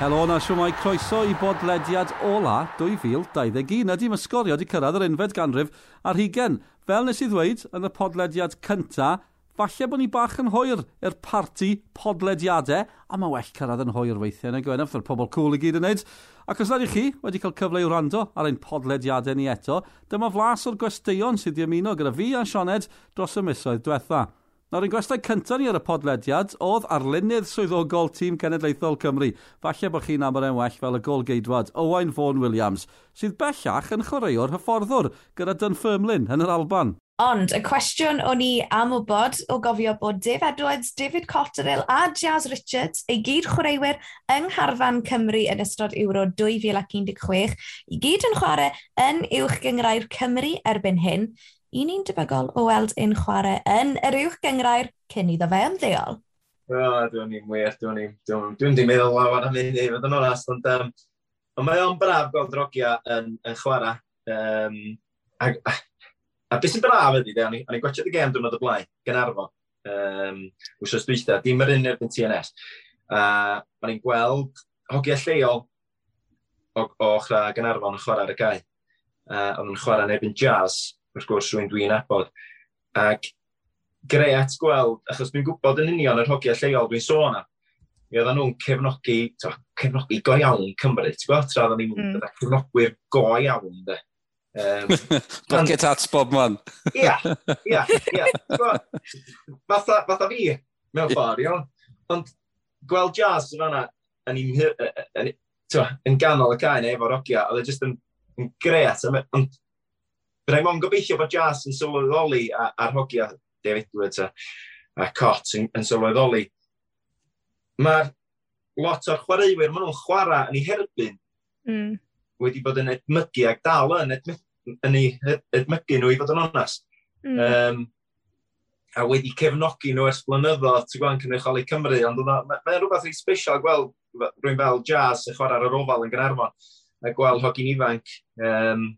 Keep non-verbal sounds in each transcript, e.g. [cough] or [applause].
Helo, na siwmai croeso i bodlediad ola 2021. Ydy mysgorio wedi cyrraedd yr unfed ganrif ar hugen. Fel nes i ddweud yn y podlediad cynta, falle bod ni bach yn hwyr i'r parti podlediadau, a mae well cyrraedd yn hwyr weithiau yn y gwenaf, fy'r pobl cool i gyd yn neud. Ac os nad ych chi wedi cael cyfle i wrando ar ein podlediadau ni eto, dyma flas o'r gwesteion sydd wedi ymuno gyda fi a Sioned dros y misoedd diwethaf. Nawr, ein gwestiwn cyntaf ni ar y podlediad oedd arlunydd swyddogol tîm Cenedlaethol Cymru. Falle bod chi'n amr yn well fel y golgeidwad Owain Fawn Williams, sydd bellach yn chwaraewr hyfforddwr gyda Dunfermline yn yr Alban. Ond y cwestiwn o'n i am wybod o gofio bod Dave Edwards, David Cotterill a Jazz Richards ei gyd chwaraewyr yng Ngharfan Cymru yn ystod Euro 2016 i gyd yn chwarae yn uwch gyngrau'r Cymru erbyn hyn i ni'n debygol o weld ein chwarae yn yr uwch gyngrair cyn iddo fe ymddeol. O, dwi'n ni'n wir, dwi'n ni'n dwi'n dwi dwi meddwl lawer am hynny, fod yn onast, ond um, ond mae o'n braf gweld drogia yn, yn chwarae. Um, a, a, a beth sy'n braf ydy, de, o'n i'n gwachod y gem dwi'n y blaen, Gynarfon, um, wrsos dwytha, dim yr un erbyn TNS. A uh, o'n i'n gweld hogiau lleol o, o chra Gynarfon yn chwarae ar y gau. Uh, o'n i'n chwarae yn erbyn jazz, wrth gwrs rwy'n dwi'n abod. Ac gret gweld, achos dwi'n gwybod yn union yr hogiau lleol dwi'n sôn am, mi oedden nhw'n cefnogi, to, cefnogi go iawn Cymru, ti'n gwybod, Tra oedden ni'n mm. cefnogwyr go iawn, de. Um, Bucket [laughs] hats bob man. [laughs] Ia, ia, ia. Fatha, fatha fi, mewn ffordd, iawn. Ond gweld jazz yn fanna, yn, yn, yn, yn ganol y cain neu efo'r ogia, oedd e jyst yn, yn gret. Ond Byddai mo'n gobeithio bod Jas yn sylweddoli a'r hogia David Edwards a, a Cot yn, yn sylweddoli. Mae'r lot o'r chwaraewyr, maen nhw'n chwarae yn ei herbyn mm. wedi bod yn edmygu ac dal yn, edmy, yn ei edmygu nhw i fod yn onest. Mm. Um, a wedi cefnogi nhw ers blynyddoedd, ti'n gweld, cynrycholi Cymru, ond mae'n ma rhywbeth rhaid special gweld rwy'n fel jazz yn chwarae ar yr ofal yn Gynarfon, a gweld hogyn ifanc um,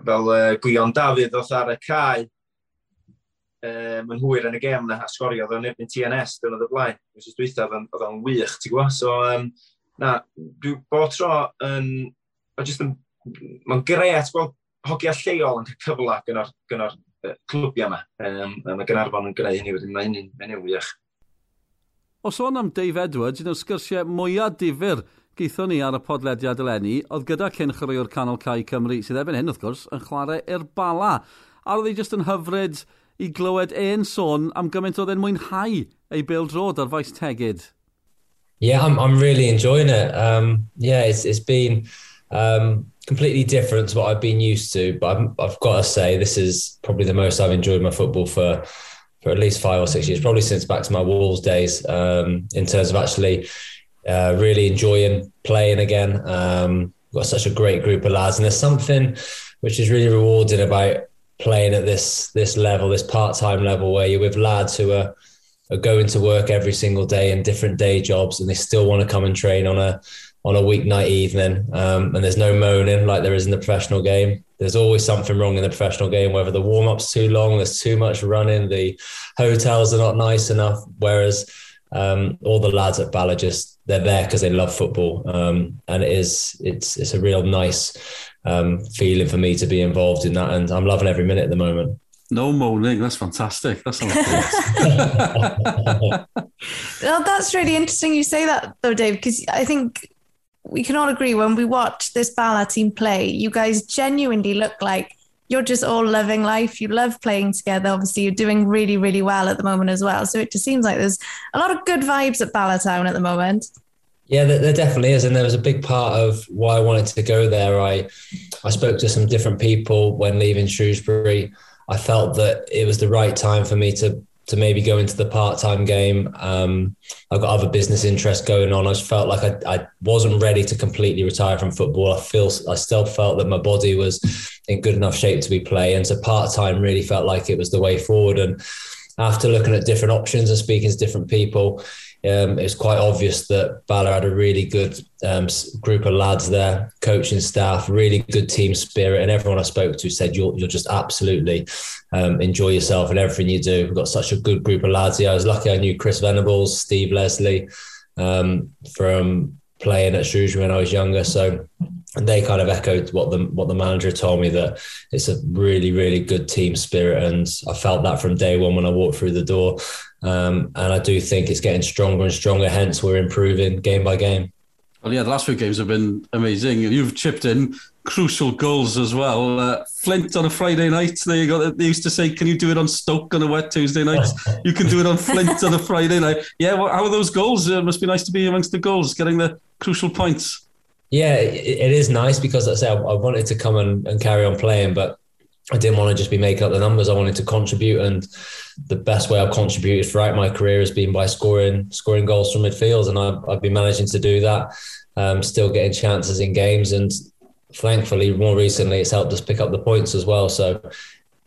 fel uh, Gwion Dafydd oedd ar y cae, um, yn hwyr yn y gem na, a sgorio oedd o'n erbyn TNS dyn oedd y blaen. Wys dwythaf oedd o'n wych, ti'n gwybod? So, um, na, dwi bod tro yn... Um, Mae'n gret gweld hogia lleol yn cael cyfle gyda'r gyda clwbiau yma. Um, mae Gynarfon yn gwneud hynny wedyn, mae hynny'n hynny wych. O sôn am Dave Edwards, un o'r sgyrsiau mwyaf difyr geithon ni ar y podlediad eleni, oedd gyda cyn chwaraewr Canol Cai Cymru, sydd efo'n hyn wrth gwrs, yn chwarae i'r bala. A oedd ei jyst yn hyfryd i glywed ein sôn am gymaint oedd e'n mwynhau ei build road ar faes tegyd. Yeah, I'm, I'm really enjoying it. Um, yeah, it's, it's been um, completely different to what I've been used to, but I've, I've got to say this is probably the most I've enjoyed my football for for at least five or six years, probably since back to my Wolves days, um, in terms of actually uh, really enjoying playing again. Um, got such a great group of lads, and there's something which is really rewarding about playing at this this level, this part time level, where you're with lads who are are going to work every single day in different day jobs, and they still want to come and train on a on a weeknight evening. Um, and there's no moaning like there is in the professional game. There's always something wrong in the professional game, whether the warm up's too long, there's too much running, the hotels are not nice enough. Whereas um, all the lads at Bala just they're there because they love football, um, and it is it's it's a real nice um, feeling for me to be involved in that, and I'm loving every minute at the moment. No moaning, that's fantastic. That's [laughs] well, that's really interesting you say that though, Dave, because I think we can all agree when we watch this Bala team play, you guys genuinely look like you're just all loving life. You love playing together. Obviously, you're doing really, really well at the moment as well. So it just seems like there's a lot of good vibes at Bala Town at the moment. Yeah, there, there, definitely is, and there was a big part of why I wanted to go there. I I spoke to some different people when leaving Shrewsbury. I felt that it was the right time for me to to maybe go into the part-time game. Um, I've got other business interests going on. I just felt like I, I wasn't ready to completely retire from football. I feel I still felt that my body was in good enough shape to be playing. So part-time really felt like it was the way forward. And after looking at different options and speaking to different people, um, it's quite obvious that Bala had a really good um, group of lads there, coaching staff, really good team spirit, and everyone I spoke to said you'll you'll just absolutely um, enjoy yourself and everything you do. We've got such a good group of lads here. I was lucky I knew Chris Venables, Steve Leslie um, from playing at Shrewsbury when I was younger. So they kind of echoed what the what the manager told me that it's a really really good team spirit, and I felt that from day one when I walked through the door. Um, and I do think it's getting stronger and stronger. Hence, we're improving game by game. Well, yeah, the last few games have been amazing. You've chipped in crucial goals as well. Uh, Flint on a Friday night. There you go. They used to say, "Can you do it on Stoke on a wet Tuesday night?" [laughs] you can do it on Flint on a Friday night. Yeah, well, how are those goals? It must be nice to be amongst the goals, getting the crucial points. Yeah, it is nice because I say I wanted to come and, and carry on playing, but I didn't want to just be making up the numbers. I wanted to contribute, and the best way I've contributed throughout my career has been by scoring scoring goals from midfield, and I've, I've been managing to do that. Um, still getting chances in games, and thankfully, more recently, it's helped us pick up the points as well. So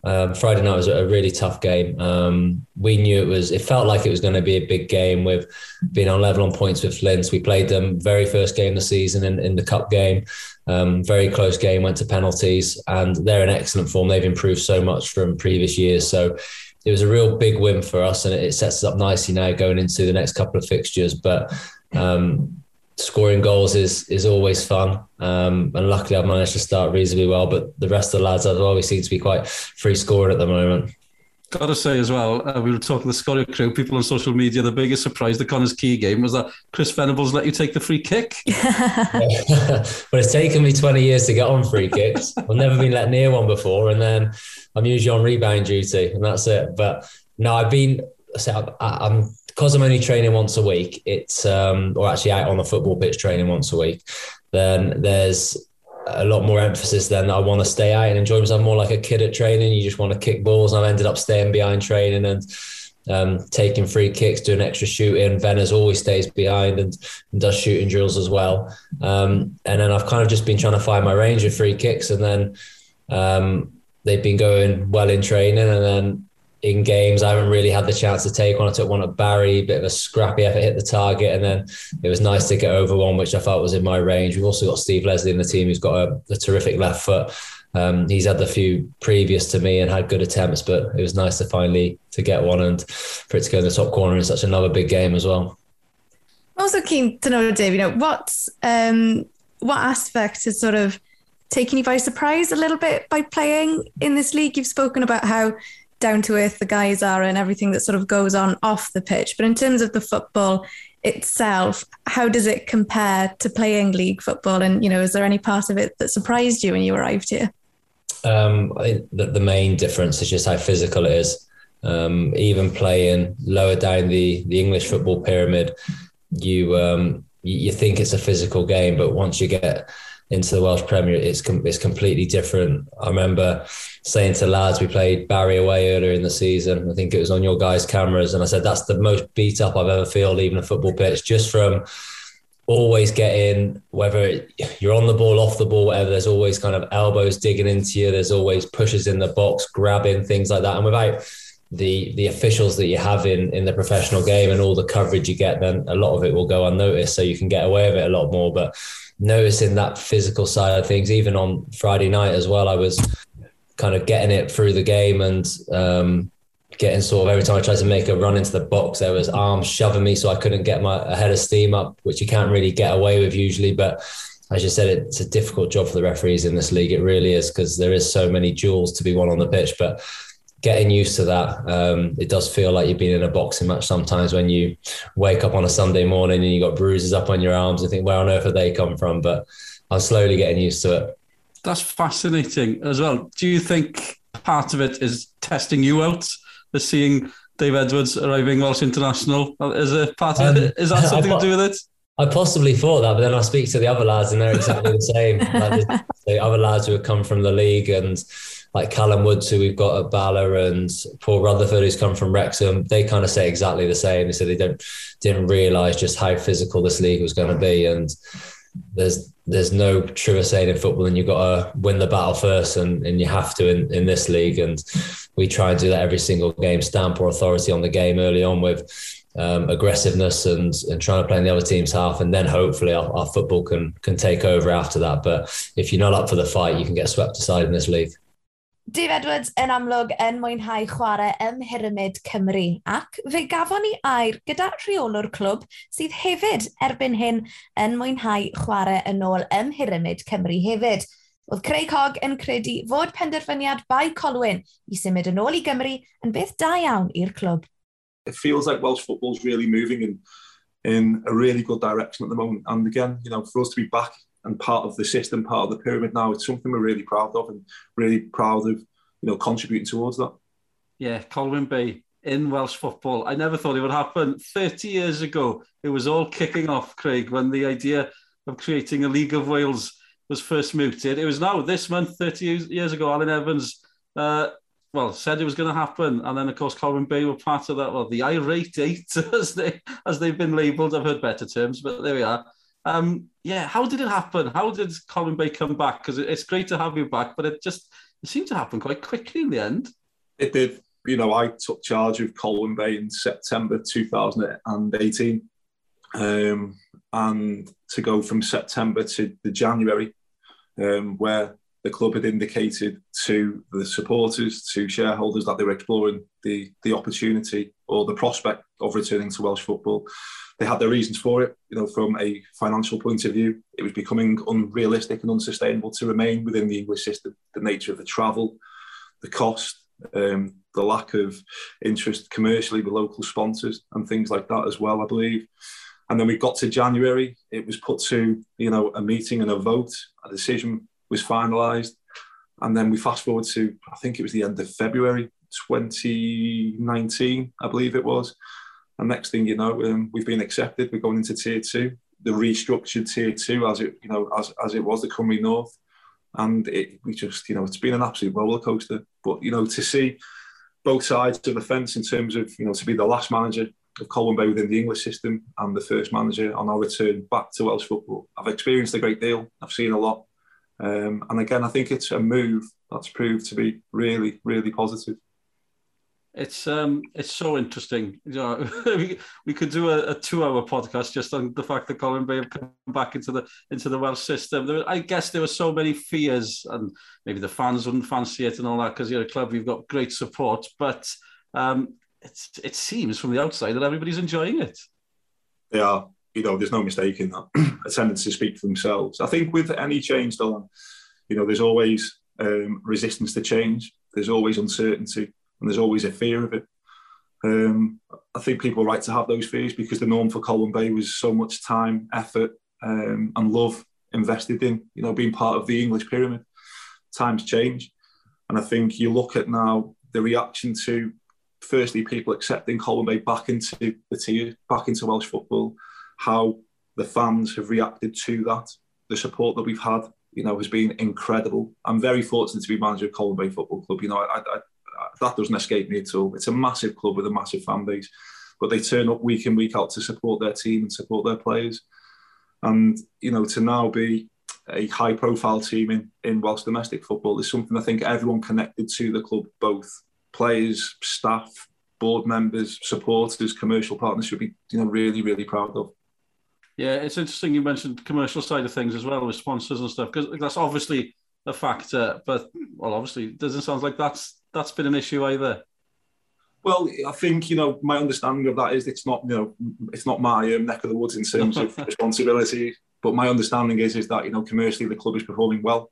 um, Friday night was a really tough game. Um, we knew it was. It felt like it was going to be a big game with being on level on points with Flint. We played them very first game of the season in, in the cup game. Um, very close game, went to penalties, and they're in excellent form. They've improved so much from previous years. So it was a real big win for us, and it sets us up nicely now going into the next couple of fixtures. But um, scoring goals is is always fun. Um, and luckily, I've managed to start reasonably well. But the rest of the lads as well, we seem to be quite free scoring at the moment. Got to say as well, uh, we were talking to the Sgorio crew, people on social media, the biggest surprise the Connah's Quay game was that Chris Venables let you take the free kick. [laughs] [laughs] but it's taken me 20 years to get on free kicks. I've never been let near one before. And then I'm usually on rebound duty, and that's it. But no, I've been, so I'm because I'm only training once a week, it's um, or actually out on the football pitch training once a week, then there's a lot more emphasis then I want to stay out and enjoy myself more like a kid at training. You just want to kick balls. And I've ended up staying behind training and um, taking free kicks, doing extra shooting. Venner's always stays behind and, and does shooting drills as well. Um, and then I've kind of just been trying to find my range of free kicks. And then um, they've been going well in training. And then in games. I haven't really had the chance to take one. I took one at Barry, bit of a scrappy effort, hit the target, and then it was nice to get over one, which I felt was in my range. We've also got Steve Leslie in the team, who's got a, a terrific left foot. Um, he's had the few previous to me and had good attempts, but it was nice to finally to get one and for it to go in the top corner in such another big game as well. I'm also keen to know, Dave, you know, what um, what aspect has sort of taken you by surprise a little bit by playing in this league? You've spoken about how down to earth the guys are and everything that sort of goes on off the pitch. But in terms of the football itself, how does it compare to playing league football? And, you know, is there any part of it that surprised you when you arrived here? Um, I the, the main difference is just how physical it is. Um, even playing lower down the, the English football pyramid, you, um, you, you think it's a physical game, but once you get into the Welsh Premier, it's com- it's completely different. I remember saying to lads, we played Barry away earlier in the season. I think it was on your guys' cameras, and I said that's the most beat up I've ever felt leaving a football pitch, just from always getting whether you're on the ball, off the ball, whatever. There's always kind of elbows digging into you. There's always pushes in the box, grabbing things like that, and without the the officials that you have in in the professional game and all the coverage you get, then a lot of it will go unnoticed. So you can get away with it a lot more, but noticing that physical side of things, even on Friday night as well. I was kind of getting it through the game and um, getting sort of every time I tried to make a run into the box, there was arms shoving me, so I couldn't get my head of steam up, which you can't really get away with usually. But as you said, it's a difficult job for the referees in this league. It really is because there is so many duels to be won on the pitch, but getting used to that. Um, it does feel like you've been in a boxing match sometimes when you wake up on a Sunday morning and you got bruises up on your arms and think, where on earth have they come from? But I'm slowly getting used to it. That's fascinating as well. Do you think part of it is testing you out, the seeing Dave Edwards arriving Welsh International? Is it part of um, it? Is that [laughs] something to do with it? I possibly thought that, but then I speak to the other lads and they're exactly the same. [laughs] like the, the other lads who have come from the league and like Callum Woods, who we've got at Bala, and Paul Rutherford, who's come from Wrexham, they kind of say exactly the same. They said they don't didn't realise just how physical this league was going to be, and there's there's no truer saying in football than you've got to win the battle first, and, and you have to in, in this league. And we try and do that every single game, stamp our authority on the game early on with um, aggressiveness and and trying to play in the other team's half, and then hopefully our, our football can can take over after that. But if you're not up for the fight, you can get swept aside in this league. Dave Edwards yn amlwg yn mwynhau chwarae ym Mherimid Cymru ac fe gafon ni air gyda rheolwr clwb sydd hefyd erbyn hyn yn mwynhau chwarae yn ôl ym Mherimid Cymru hefyd. Oedd Craig Hogg yn credu fod penderfyniad bai Colwyn i symud yn ôl i Gymru yn beth da iawn i'r clwb. It feels like Welsh football's really moving in, in a really good direction at the moment. And again, you know, for us to be back and part of the system, part of the pyramid now. It's something we're really proud of and really proud of, you know, contributing towards that. Yeah, Colwyn Bay in Welsh football. I never thought it would happen. 30 years ago, it was all kicking off, Craig, when the idea of creating a League of Wales was first mooted. It was now this month, 30 years ago, Alan Evans, uh, well, said it was going to happen. And then, of course, Colwyn Bay were part of that. Well, the irate eight, [laughs] as, they, as they've been labelled. I've heard better terms, but there we are. Um, yeah, how did it happen? How did Colwyn Bay come back? Because it's great to have you back, but it just it seemed to happen quite quickly in the end. It did. You know, I took charge of Colwyn Bay in September 2018. Um, and to go from September to the January, um, where the club had indicated to the supporters, to shareholders that they were exploring the, the opportunity or the prospect of returning to Welsh football they had their reasons for it. You know, from a financial point of view, it was becoming unrealistic and unsustainable to remain within the English system. The nature of the travel, the cost, um, the lack of interest commercially with local sponsors and things like that as well, I believe. And then we got to January. It was put to you know a meeting and a vote. A decision was finalised, and then we fast forward to I think it was the end of February 2019, I believe it was and next thing you know, um, we've been accepted. We're going into tier two, the restructured tier two, as it you know, as as it was the Cymru North, and it we just you know it's been an absolute roller coaster. But you know to see both sides of the fence in terms of you know to be the last manager of Colwyn Bay within the English system and the first manager on our return back to Welsh football. I've experienced a great deal. I've seen a lot, um, and again, I think it's a move that's proved to be really, really positive it's um it's so interesting. You know, [laughs] we, we could do a, a two-hour podcast just on the fact that Colwyn Bay have come back into the into the Welsh system. There, I guess there were so many fears, and maybe the fans wouldn't fancy it and all that because you're a club, you've got great support. But um, it's it seems from the outside that everybody's enjoying it. They are. You know, there's no mistake in that. [clears throat] Attendance to speak for themselves. I think with any change, Dylan, you know, there's always um, resistance to change. There's always uncertainty and there's always a fear of it. Um, I think people are right to have those fears because the norm for Colwyn Bay was so much time, effort, um, and love invested in, you know, being part of the English pyramid. Times change, and I think you look at now the reaction to, firstly, people accepting Colwyn Bay back into the tier, back into Welsh football, how the fans have reacted to that, the support that we've had, you know, has been incredible. I'm very fortunate to be manager of Colwyn Bay Football Club. You know, I, I, that doesn't escape me at all. It's a massive club with a massive fan base, but they turn up week in week out to support their team and support their players. And you know, to now be a high profile team in, in Welsh domestic football is something I think everyone connected to the club, both players, staff, board members, supporters, commercial partners should be you know really really proud of. Yeah, it's interesting you mentioned commercial side of things as well with sponsors and stuff because that's obviously a factor, but well, obviously it doesn't sound like that's that's been an issue either. Well, I think you know my understanding of that is it's not you know it's not my um, neck of the woods in terms of [laughs] responsibility, but my understanding is is that you know commercially the club is performing well.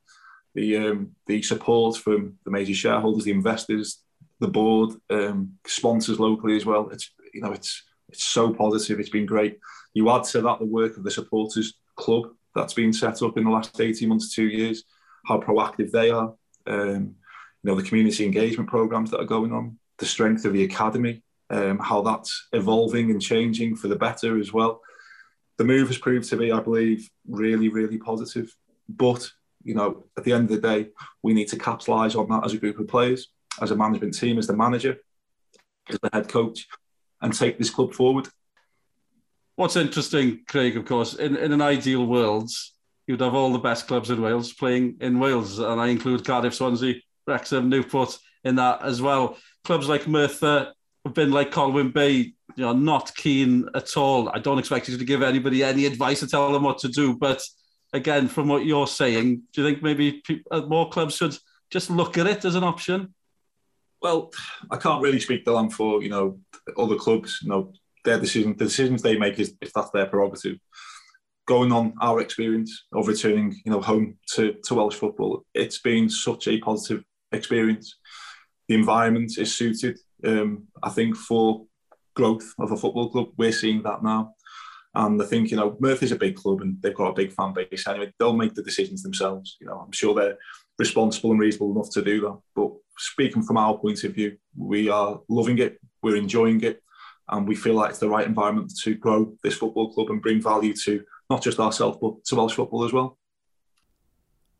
The um, the support from the major shareholders, the investors, the board, um, sponsors locally as well. It's you know it's it's so positive. It's been great. You add to that the work of the supporters club that's been set up in the last eighteen months, two years. How proactive they are. Um, you know the community engagement programs that are going on, the strength of the academy, um, how that's evolving and changing for the better as well. The move has proved to be, I believe, really, really positive. But you know, at the end of the day, we need to capitalise on that as a group of players, as a management team, as the manager, as the head coach, and take this club forward. What's interesting, Craig, of course, in, in an ideal world, you'd have all the best clubs in Wales playing in Wales, and I include Cardiff, Swansea, Wrexham, Newport in that as well. Clubs like Merthyr have been like Colwyn Bay, you know, not keen at all. I don't expect you to give anybody any advice to tell them what to do, but again, from what you're saying, do you think maybe uh, more clubs should just look at it as an option? Well, I can't really speak Dylan for you know other clubs. You know their decision, the decisions they make is if that's their prerogative. Going on our experience of returning, you know, home to, to Welsh football, it's been such a positive experience. The environment is suited. Um, I think for growth of a football club, we're seeing that now. And I think, you know, Merthyr's a big club and they've got a big fan base anyway. They'll make the decisions themselves. You know, I'm sure they're responsible and reasonable enough to do that. But speaking from our point of view, we are loving it, we're enjoying it, and we feel like it's the right environment to grow this football club and bring value to not just ourselves but to Welsh football as well.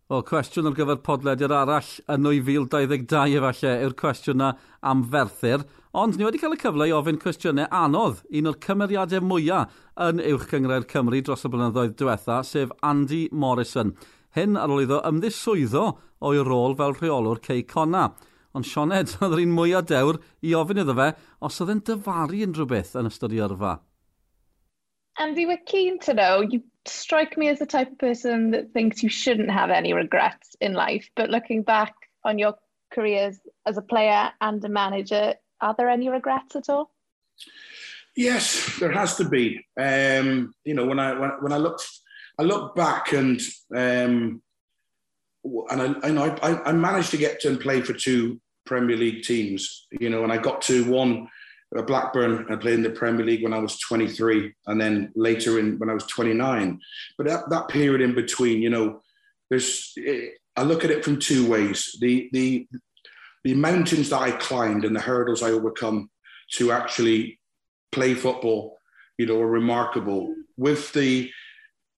Wel, cwestiwn ar gyfer podlediad arall yn 2022 efallai yw'r cwestiwn na am ferthyr, ond ni wedi cael y cyfle i ofyn cwestiynau anodd, un o'r cymeriadau mwyaf yn uwch Cyngrair Cymru dros y blynyddoedd diwetha, sef Andy Morrison. Hyn ar ôl iddo ymddiswyddo o'i rôl fel rheolwr Cei Conna. Ond Sioned, [laughs] oedd yr un mwyaf dewr i ofyn iddo fe os oedd e'n dyfaru unrhyw beth yn ystod i yrfa. Andy, we're keen to know. You strike me as the type of person that thinks you shouldn't have any regrets in life. But looking back on your careers as a player and a manager, are there any regrets at all? Yes, there has to be. Um, you know, when I when, when I look I look back and um, and I, I know I, I managed to get to and play for two Premier League teams. You know, and I got to one Blackburn. I played in the Premier League when I was 23, and then later in when I was 29. But that, that period in between, you know, there's I look at it from two ways. The the the mountains that I climbed and the hurdles I overcome to actually play football, you know, are remarkable. With the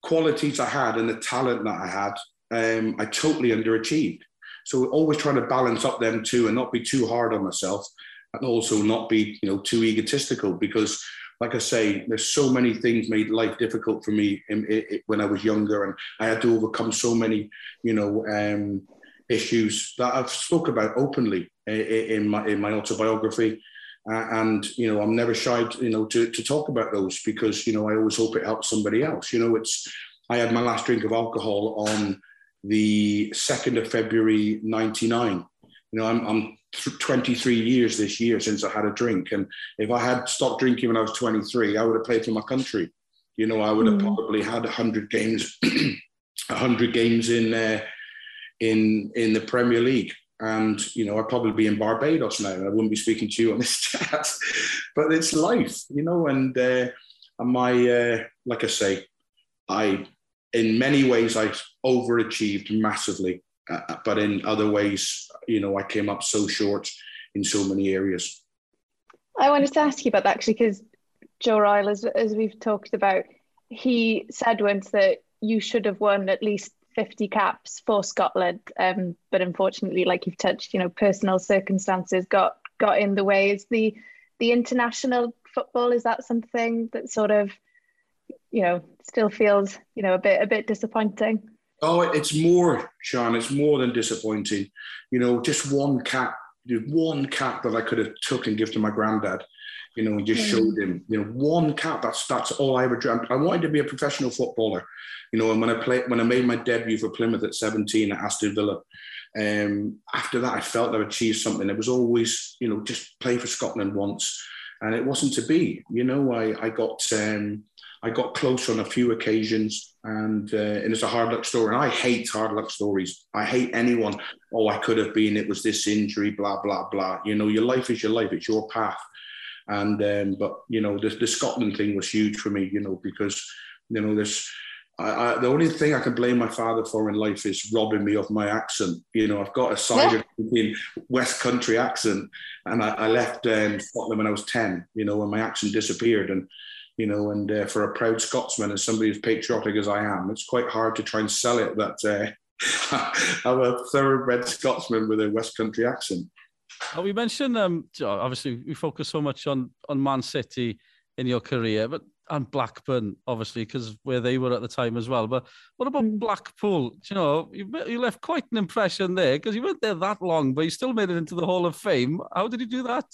qualities I had and the talent that I had, um, I totally underachieved. So we're always trying to balance up them two and not be too hard on myself and also not be, you know, too egotistical because like I say, there's so many things made life difficult for me in, in, when I was younger, and I had to overcome so many, you know, um, issues that I've spoke about openly in my in my autobiography, uh, and you know, I'm never shy, to, you know, to to talk about those because you know I always hope it helps somebody else. You know, it's I had my last drink of alcohol on the 2nd of February 99. You know, I'm, I'm 23 years this year since I had a drink. And if I had stopped drinking when I was 23, I would have played for my country. You know, I would have mm. probably had 100 games, [clears throat] 100 games in, uh, in, in the Premier League. And, you know, I'd probably be in Barbados now. I wouldn't be speaking to you on [laughs] this chat. but it's life, you know, and, uh, and my, uh, like I say, I in many ways, I overachieved massively, uh, but in other ways, you know, I came up so short in so many areas. I wanted to ask you about that actually, because Joe Royle, as, as we've talked about, he said once that you should have won at least 50 caps for Scotland. Um, but unfortunately, like you've touched, you know, personal circumstances got got in the way. Is the the international football, is that something that sort of you know, still feels, you know, a bit a bit disappointing. Oh, it's more, Sean. It's more than disappointing. You know, just one cap, one cap that I could have took and give to my granddad. You know, and just mm. showed him. You know, one cap. That's that's all I ever dreamt. I wanted to be a professional footballer. You know, and when I played, when I made my debut for Plymouth at 17 at Aston Villa, um, after that I felt I'd achieved something. It was always, you know, just play for Scotland once, and it wasn't to be. You know, I I got. Um, I got close on a few occasions, and uh, and it's a hard luck story. And I hate hard luck stories. I hate anyone. Oh, I could have been. It was this injury. Blah blah blah. You know, your life is your life. It's your path. And um, but you know, the, the Scotland thing was huge for me. You know, because you know, this. I, I, the only thing I can blame my father for in life is robbing me of my accent. You know, I've got a side yeah. West Country accent, and I, I left um, Scotland when I was ten. You know, when my accent disappeared, and you know, and uh, for a proud Scotsman and somebody as patriotic as I am, it's quite hard to try and sell it that uh, [laughs] I'm a thoroughbred Scotsman with a West Country accent. Oh, we mentioned, um, obviously, we focus so much on on Man City in your career, but and Blackburn, obviously, because where they were at the time as well. But what about mm. Blackpool? You know, you, you left quite an impression there because you weren't there that long, but you still made it into the Hall of Fame. How did you do that?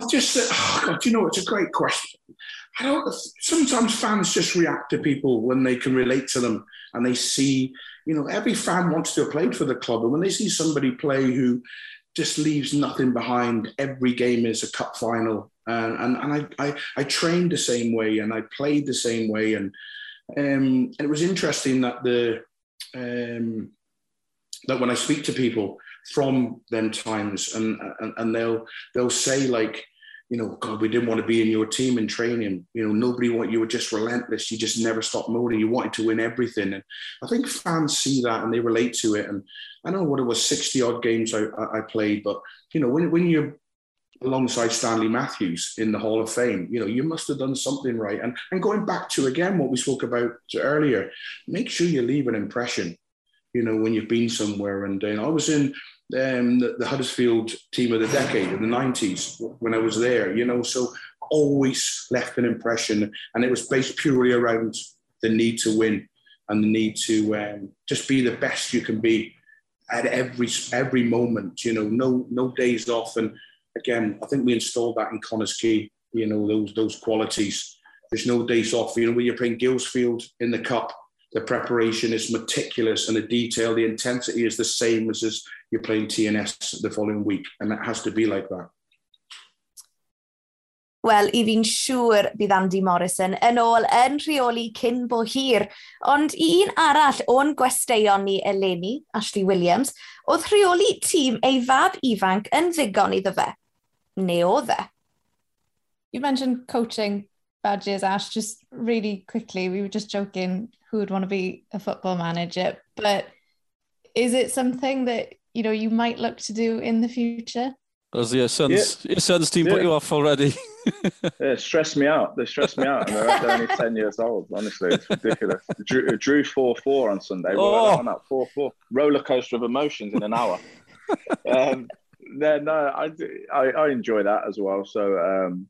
I just, oh God, you know, it's a great question. I don't. Sometimes fans just react to people when they can relate to them and they see. You know, every fan wants to have played for the club, and when they see somebody play who just leaves nothing behind, every game is a cup final, and and, and I, I I trained the same way and I played the same way, and um, and it was interesting that the um, that when I speak to people from them times, and and, and they'll they'll say like you know, God, we didn't want to be in your team in training. You know, nobody want you were just relentless. You just never stopped moving. You wanted to win everything. And I think fans see that and they relate to it. And I don't know what it was, 60 odd games I, I played, but you know, when, when you're alongside Stanley Matthews in the Hall of Fame, you know, you must have done something right. And and going back to again what we spoke about earlier, make sure you leave an impression, you know, when you've been somewhere. And uh, I was in um, the, the, Huddersfield team of the decade in the 90s when I was there, you know, so always left an impression. And it was based purely around the need to win and the need to um, just be the best you can be at every every moment, you know, no no days off. And again, I think we installed that in Connah's Quay, you know, those those qualities. There's no days off. You know, when you're playing Guilsfield in the cup, the preparation is meticulous and the detail, the intensity is the same as, as you're playing TNS the following week. And that has to be like that. Wel, i fi'n siŵr bydd Andy Morrison yn ôl yn rheoli cyn bo hir. Ond un arall o'n gwesteion ni eleni, Ashley Williams, oedd rheoli tîm ei fab ifanc yn ddigon iddo fe. Neu oedd e? You mentioned coaching badges, Ash, just really quickly, we were just joking who would want to be a football manager, but is it something that you know you might look to do in the future? Does your son's yeah. your son's team yeah. put you off already? [laughs] yeah, stressed me out. They stressed me out, and they're only ten years old. Honestly, it's ridiculous. Drew, drew four four on Sunday. Oh. on that four four roller coaster of emotions in an hour. [laughs] um, no, no, I, I, I enjoy that as well. So um,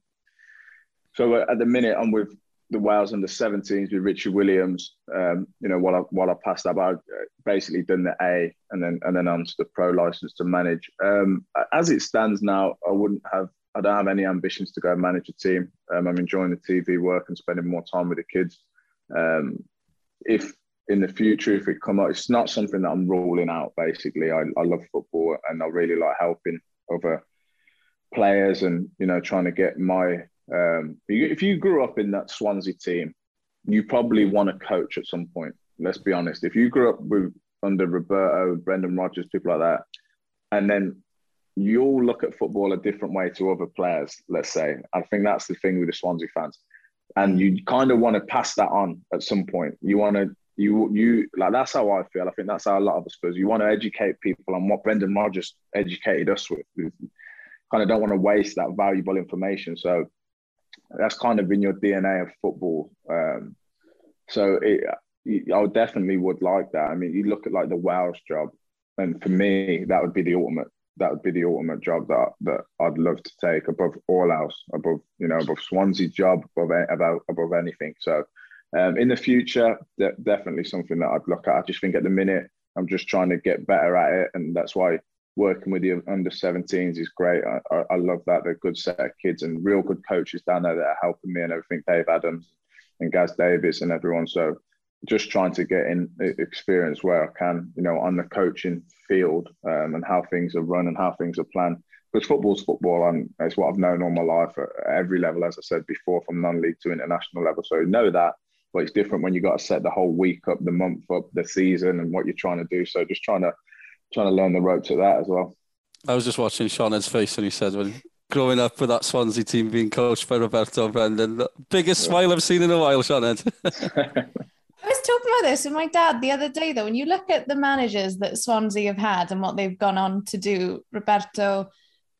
so at the minute, I'm with the Wales under 17s with Richard Williams. Um, you know, while I while I passed that, I've basically done the A and then and then onto the pro license to manage. Um, as it stands now, I wouldn't have. I don't have any ambitions to go manage a team. Um, I'm enjoying the TV work and spending more time with the kids. Um, if in the future, if it come up, it's not something that I'm ruling out. Basically, I, I love football and I really like helping other players and you know trying to get my um, if you grew up in that Swansea team, you probably want to coach at some point. Let's be honest. If you grew up with under Roberto, Brendan Rodgers, people like that, and then you'll look at football a different way to other players. Let's say. I think that's the thing with the Swansea fans, and you kind of want to pass that on at some point. You want to. You you like that's how I feel. I think that's how a lot of us feel. You want to educate people on what Brendan Rodgers educated us with. You kind of don't want to waste that valuable information. So that's kind of in your DNA of football. Um, so it, I definitely would like that. I mean, you look at like the Wales job, and for me, that would be the ultimate. That would be the ultimate job that that I'd love to take above all else, above you know, above Swansea's job, above about above anything. So, um, in the future, de- definitely something that I'd look at. I just think at the minute, I'm just trying to get better at it, and that's why working with the under 17s is great. I, I, love that. They're a good set of kids and real good coaches down there that are helping me and everything. Dave Adams and Gaz Davis and everyone. So just trying to get in experience where I can, you know, on the coaching field um, and how things are run and how things are planned. Because football's football and it's what I've known all my life at every level, as I said before, from non-league to international level. So know that, but it's different when you got to set the whole week up, the month up, the season, and what you're trying to do. So just trying to trying to learn the ropes of that as well. I was just watching Sean's face and he said when growing up with that Swansea team being coached by Roberto Brendan, the biggest yeah. smile I've seen in a while, Sean. [laughs] I was talking about this with my dad the other day, though. When you look at the managers that Swansea have had and what they've gone on to do, Roberto,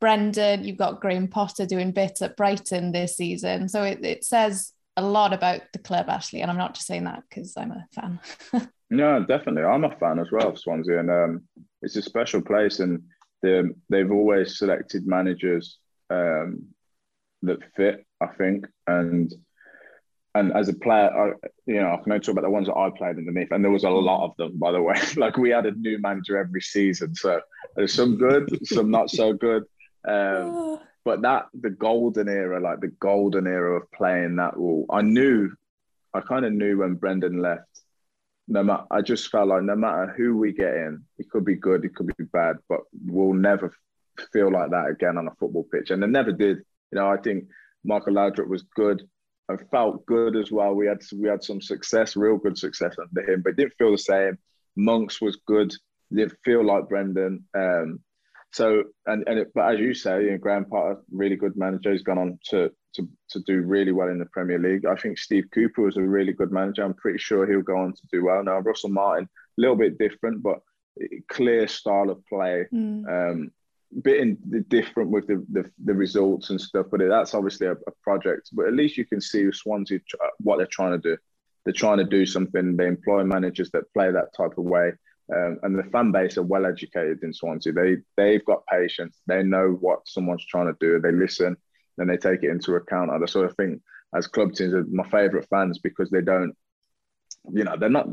Brendan, you've got Graham Potter doing bits at Brighton this season. So it, it says a lot about the club, Ashley. And I'm not just saying that because I'm a fan. [laughs] no, definitely. I'm a fan as well of Swansea. And um, it's a special place, and they've always selected managers um, that fit. I think, and and as a player, I, you know, I can only talk about the ones that I played underneath, and there was a lot of them, by the way. [laughs] like we had a new manager every season, so there's some good, some not so good. Um, [sighs] but that the golden era, like the golden era of playing that role, I knew, I kind of knew when Brendan left. No matter, I just felt like no matter who we get in, it could be good, it could be bad, but we'll never feel like that again on a football pitch, and it never did. You know, I think Michael Laudrup was good and felt good as well. We had we had some success, real good success under him, but it didn't feel the same. Monks was good. Didn't feel like Brendan. Um, so and and it, but as you say, you know, Graham Potter, really good manager. He's gone on to to to do really well in the Premier League. I think Steve Cooper was a really good manager. I'm pretty sure he'll go on to do well. Now Russell Martin, a little bit different, but clear style of play. Mm. Um, bit in, different with the, the, the results and stuff, but that's obviously a, a, project. But at least you can see Swansea what they're trying to do. They're trying to do something. They employ managers that play that type of way. Um, and the fan base are well educated in Swansea. They they've got patience. They know what someone's trying to do. They listen and they take it into account. I sort of think as club teams are my favourite fans because they don't, you know, they're not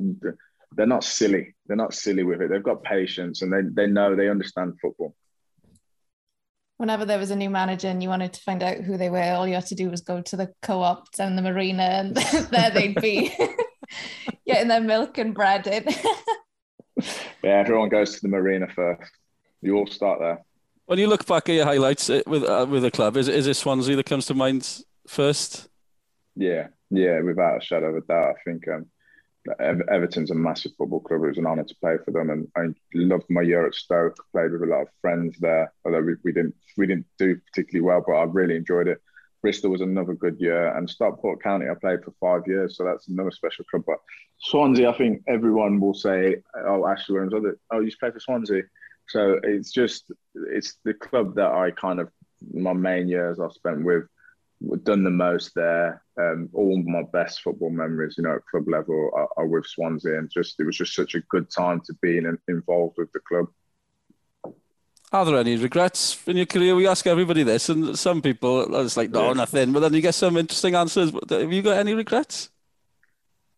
they're not silly. They're not silly with it. They've got patience and they they know they understand football. Whenever there was a new manager and you wanted to find out who they were, all you had to do was go to the co-op down the marina, and [laughs] there they'd be [laughs] getting their milk and bread in [laughs] yeah, everyone goes to the marina first. You all start there. When you look back at your highlights uh, with uh, with the club, is is it Swansea that comes to mind first? Yeah, yeah, without a shadow of a doubt. I think um, Everton's a massive football club. It was an honour to play for them, and I loved my year at Stoke. Played with a lot of friends there, although we, we didn't we didn't do particularly well, but I really enjoyed it. Bristol was another good year, and Stockport County I played for five years, so that's another special club. But Swansea, I think everyone will say, "Oh, Ashley Williams, oh, oh you play for Swansea." So it's just it's the club that I kind of my main years I've spent with, done the most there. Um, all my best football memories, you know, at club level are, are with Swansea, and just it was just such a good time to be in, involved with the club. Are there any regrets in your career? We ask everybody this, and some people it's like, no, yeah. nothing. But then you get some interesting answers. Have you got any regrets?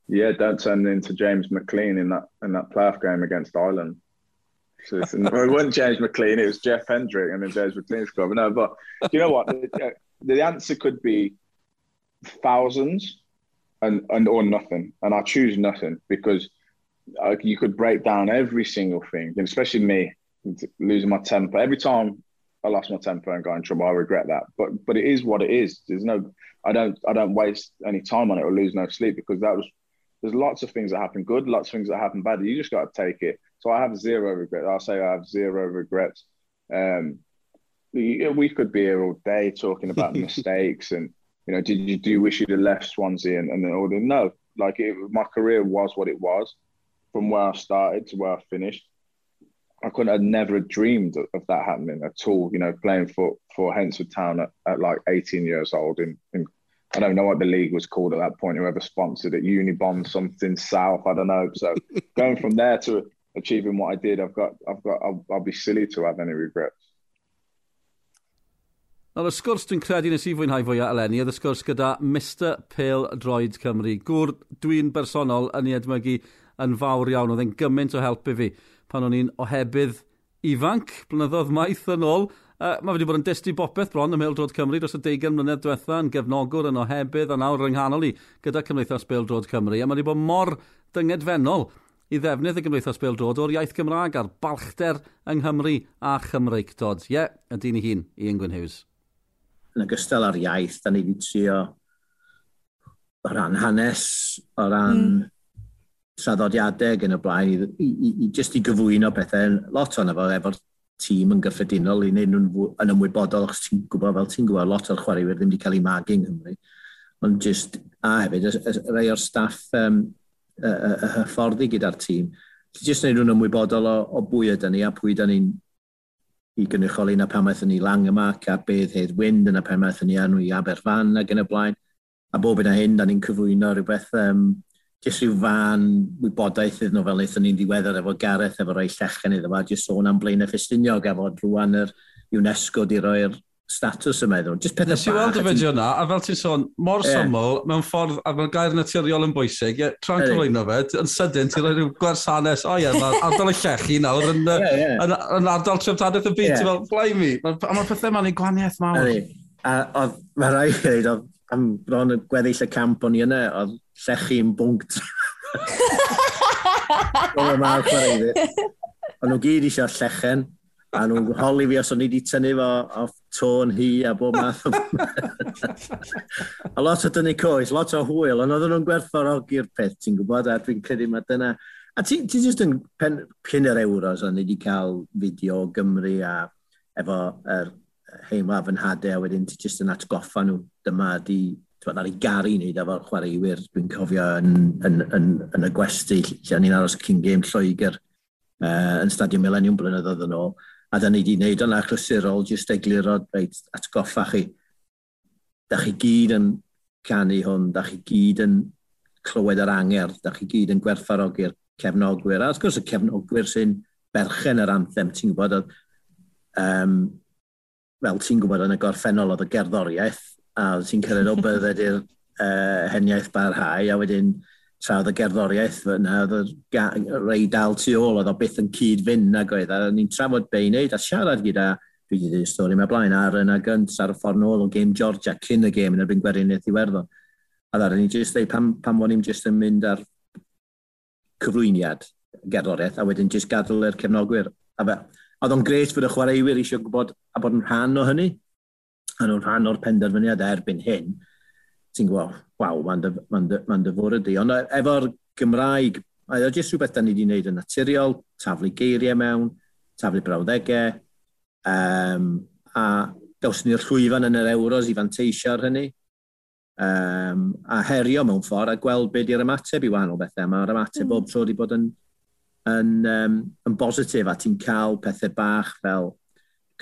Yeah, don't turn into James McClean in that in that playoff game against Ireland. So [laughs] it wasn't James McClean; it was Jeff Hendrick and then James McLean scored. No, but you know what? The, the answer could be thousands and and or nothing, and I choose nothing because uh, you could break down every single thing, and especially me losing my temper. Every time I lost my temper and got in trouble, I regret that. But but it is what it is. There's no I don't I don't waste any time on it or lose no sleep because that was there's lots of things that happen good, lots of things that happen bad. You just got to take it. So I have zero regrets. I'll say I have zero regrets. Um, we, we could be here all day talking about [laughs] mistakes and you know, did you do you wish you'd have left Swansea and, and then all the no, like it, my career was what it was from where I started to where I finished. I couldn't have never dreamed of, that happening at all. You know, playing for for Hednesford Town at, at like 18 years old in, in I don't know what the league was called at that point. Whoever sponsored it, Unibond something South. I don't know. So [laughs] going from there to achieving what I did, I've got, I've got, I'll, I'll be silly to have any regrets. Nawr, y sgwrs dwi'n credu nes i fwynhau fwyaf eleni, oedd y sgwrs gyda Mr Pêl-droed Cymru. Gwr dwi'n bersonol yn ei edmygu yn fawr iawn. Oedd e'n gymaint o help i fi pan o'n i'n ohebydd ifanc blynyddoedd maith yn ôl. Uh, mae wedi bod yn destru bopeth bron ym Meildrod Cymru dros y 20 mlynedd diwetha yn gefnogwr yn ohebydd a nawr yng i gyda Cymdeithas Beildrod Cymru. A mae wedi bod mor dyngedfennol i ddefnydd y Gymdeithas Beildrod o'r iaith Gymraeg a'r balchder yng Nghymru a Chymreictod. Ie, yeah, yn dyn i hun, Ian Gwyn Hughes. Yn ogystal â'r iaith, da ni wedi trio o ran hanes, o ran mm traddodiadau yn y blaen i, i, i, just i gyfwyno pethau lot o'n efo efo'r tîm yn gyffredinol i wneud nhw'n yn ymwybodol achos ti'n gwybod fel ti'n gwybod lot o'r chwaraewyr ddim wedi cael ei magu yng Nghymru. Ond just a hefyd rhai o'r staff um, y, y, y hyfforddi gyda'r tîm ti'n just wneud nhw'n ymwybodol o, o bwy ydyn ni a pwy ydyn ni'n i gynrycholi na pan maethon ni lang yma a beth hedd wind yna pan maethon ni anw i Aberfan ac yn y blaen. A bob yna hyn da ni'n cyflwyno rhywbeth um, jyst rhyw fan wybodaeth iddyn nhw fel wnaethon ni'n diweddar efo Gareth, efo rhai llechen iddo fo, jyst sôn am blaen y Ffestiniog, efo rwan yr UNESCO di roi'r status yma iddyn nhw. Jyst pethau bach. Nes i weld y fideo yna, a fel ti'n sôn, mor yeah. syml, mewn ffordd, a fel gair naturiol yn bwysig, yeah, tra'n cyflwyno fe, yn sydyn, ti'n rhoi rhyw gwersanes, o ie, yeah, ardal y llechi nawr, yn, yeah, yeah. yn, yn ardal trefdadaeth y byd, yeah. ti'n fel, blai mi. A mae'r pethau ma'n ei gwaniaeth mawr. A oedd, mae rai, oedd, am bron y gweddill y camp o'n i yna, oedd llechu'n bwnct. Dwi'n mawr chwaraeiddi. Ond nhw gyd eisiau llechen, a nhw'n holi fi os o'n i wedi tynnu fo off tôn hi a bob math o... a lot o dynnu coes, lot o hwyl, ond oedden nhw'n gwerthfawrogi'r peth, ti'n gwybod, a dwi'n credu mae dyna... A ti, ti jyst yn pen, pyn yr euros, o'n i wedi cael fideo o Gymru a efo er, heimlaf yn hadau, a wedyn ti jyst yn atgoffa nhw, dyma di Dwi'n ar ei gari i wneud efo'r chwaraewyr, dwi'n cofio yn, yn, yn, yn y gwesti lle ni'n aros cyn gêm Lloegr uh, yn Stadion Millennium blynyddoedd yn ôl. A da ni wedi wneud yna chlysurol, jyst egluro, reit, atgoffa chi. Da chi gyd yn canu hwn, da chi gyd yn clywed yr anger, da chi gyd yn gwerthfarogi'r cefnogwyr. A wrth gwrs y cefnogwyr sy'n berchen yr anthem, ti'n gwybod, um, fel ti'n gwybod yn y gorffennol oedd y gerddoriaeth, a oedd ti'n cyrraedd o bydded i'r uh, heniaeth barhau, a wedyn tra oedd y gerddoriaeth fyna, oedd y rei dal tu ôl, oedd o byth yn cyd fynd ag oedd, a ni'n trafod be i wneud a siarad gyda, dwi wedi dweud stori mae blaen, ar yna gynt ar y ffordd nôl o game Georgia cyn y game yn erbyn gweriniaeth Iwerddon. A ddar, ni'n jyst dweud pam, pam o'n i'n jyst yn mynd ar cyflwyniad gerddoriaeth, a wedyn jyst gadw i'r cefnogwyr. A fe, oedd o'n gret fod y chwaraewyr eisiau gwybod a bod yn rhan o hynny, yn o'n rhan o'r penderfyniad erbyn hyn, ti'n gwybod, waw, mae'n dy, man dy, man dy fwrdd di. Ond efo'r Gymraeg, mae o jyst rhywbeth da ni wedi wneud yn naturiol, taflu geiriau mewn, taflu brawddegau, um, a gawson ni'r llwyfan yn yr euros i fanteisio ar hynny, um, a herio mewn ffordd a gweld beth di'r ymateb i wahanol bethau. Mae'r ymateb mm. bob tro wedi bod yn, yn, um, yn bositif a ti'n cael pethau bach fel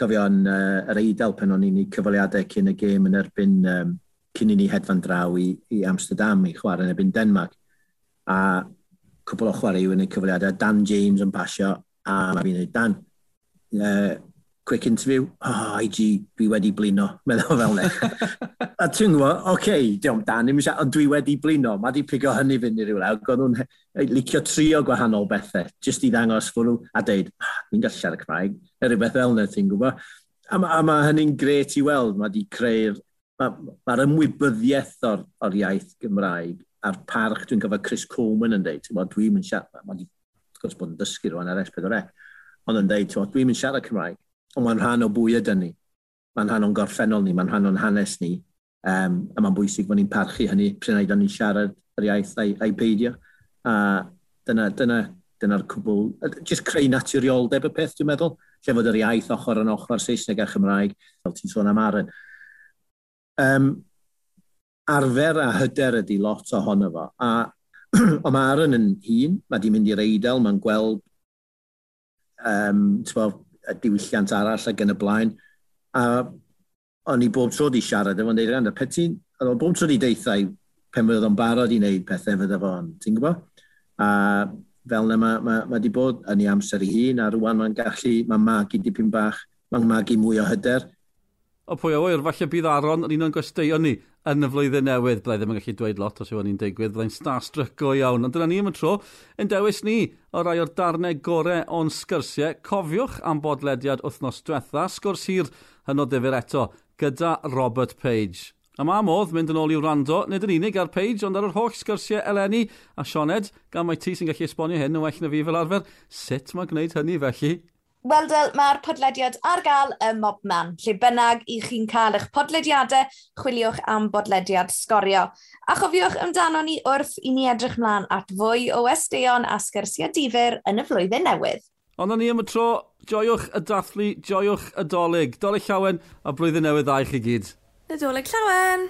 Cofio yn uh, yr eidl pen o'n i'n ei cyfaliadau cyn y gêm yn erbyn um, cyn i ni hedfan draw i, i Amsterdam i chwarae yn erbyn Denmark. A cwbl o chwaraew yn ei cyfaliadau, Dan James yn pasio a mae fi'n dweud, Dan, uh, quick interview, oh, IG, dwi wedi blino, meddwl fel ne. [laughs] A ti'n gwybod, oce, okay, diolch dan, ddim eisiau, ond dwi wedi blino, mae di pigo hynny fynd i rywle, ac oedd nhw'n licio trio gwahanol bethau, jyst i ddangos fod nhw, a deud, ah, mi'n gallu siarad Cymraeg, neu rhywbeth fel yna, ti'n gwybod. A, ma, a mae hynny'n gret i weld, mae di creu'r, mae'r ma ymwybyddiaeth o'r, or iaith Gymraeg, a'r parch dwi'n gofio Chris Coleman yn deud, ti'n gwybod, dwi'n mynd siarad, mae di, wrth gwrs, bod yn dysgu rwan ar S4C, e, ond yn deud, ti'n gwybod, dwi'n mynd siarad Cymraeg, ond mae'n rhan o bwy ydyn ni, mae'n rhan o'n gorffennol ni, mae'n rhan o'n hanes ni, Um, a mae'n bwysig bod ni'n parchu hynny pryn aeddon ni'n siarad yr iaith a'i, ai beidio. A dyna, dyna, dyna'r cwbl, jyst creu naturioldeb y peth dwi'n meddwl, lle fod yr iaith ochr yn ochr Saesneg a Chymraeg, fel ti'n sôn am Aaron. Um, arfer a hyder ydy lot ohono fo, a [clears throat] o mae Aaron yn hun, mae di mynd i'r eidl, mae'n gweld um, y diwylliant arall ac yn y blaen. A o'n i bob tro di siarad efo'n deud, rhan, pe ti'n, o'n bob tro di deithau pen fydd o'n barod i wneud pethau fydda fo, ti'n gwybod? A fel yna mae ma, ma di bod yn ei amser ei hun, a rwan mae'n gallu, mae'n magu dipyn bach, mae'n magu mwy o hyder. O pwy o wyr, falle bydd Aron yn un o'n gwesteion ni yn y flwyddyn newydd. Byddai ddim yn gallu dweud lot os yw o'n i'n digwydd, byddai'n starstruck go iawn. Ond dyna ni am y tro, yn dewis ni o rai o'r darnau gorau o'n sgyrsiau. Cofiwch am bodlediad wythnos diwetha, sgwrs hir hynod ddifur eto gyda Robert Page. A ma modd mynd yn ôl i'w rando, nid yn unig ar Page, ond ar yr holl sgyrsiau Eleni a Sioned, gan mae ti sy'n gallu esbonio hyn yn well na fi fel arfer, sut mae gwneud hynny felly? Wel, del, mae'r podlediad ar gael y Mobman, lle bynnag i chi'n cael eich podlediadau, chwiliwch am bodlediad sgorio. A chofiwch amdano ni wrth i ni edrych mlaen at fwy o westeion a sgyrsiau difyr yn y flwyddyn newydd. Ond o'n i am y tro, joiwch y dathlu, joiwch y dolyg. Dolyg llawen a blwyddyn newydd dda i chi gyd. Nadolig llawen!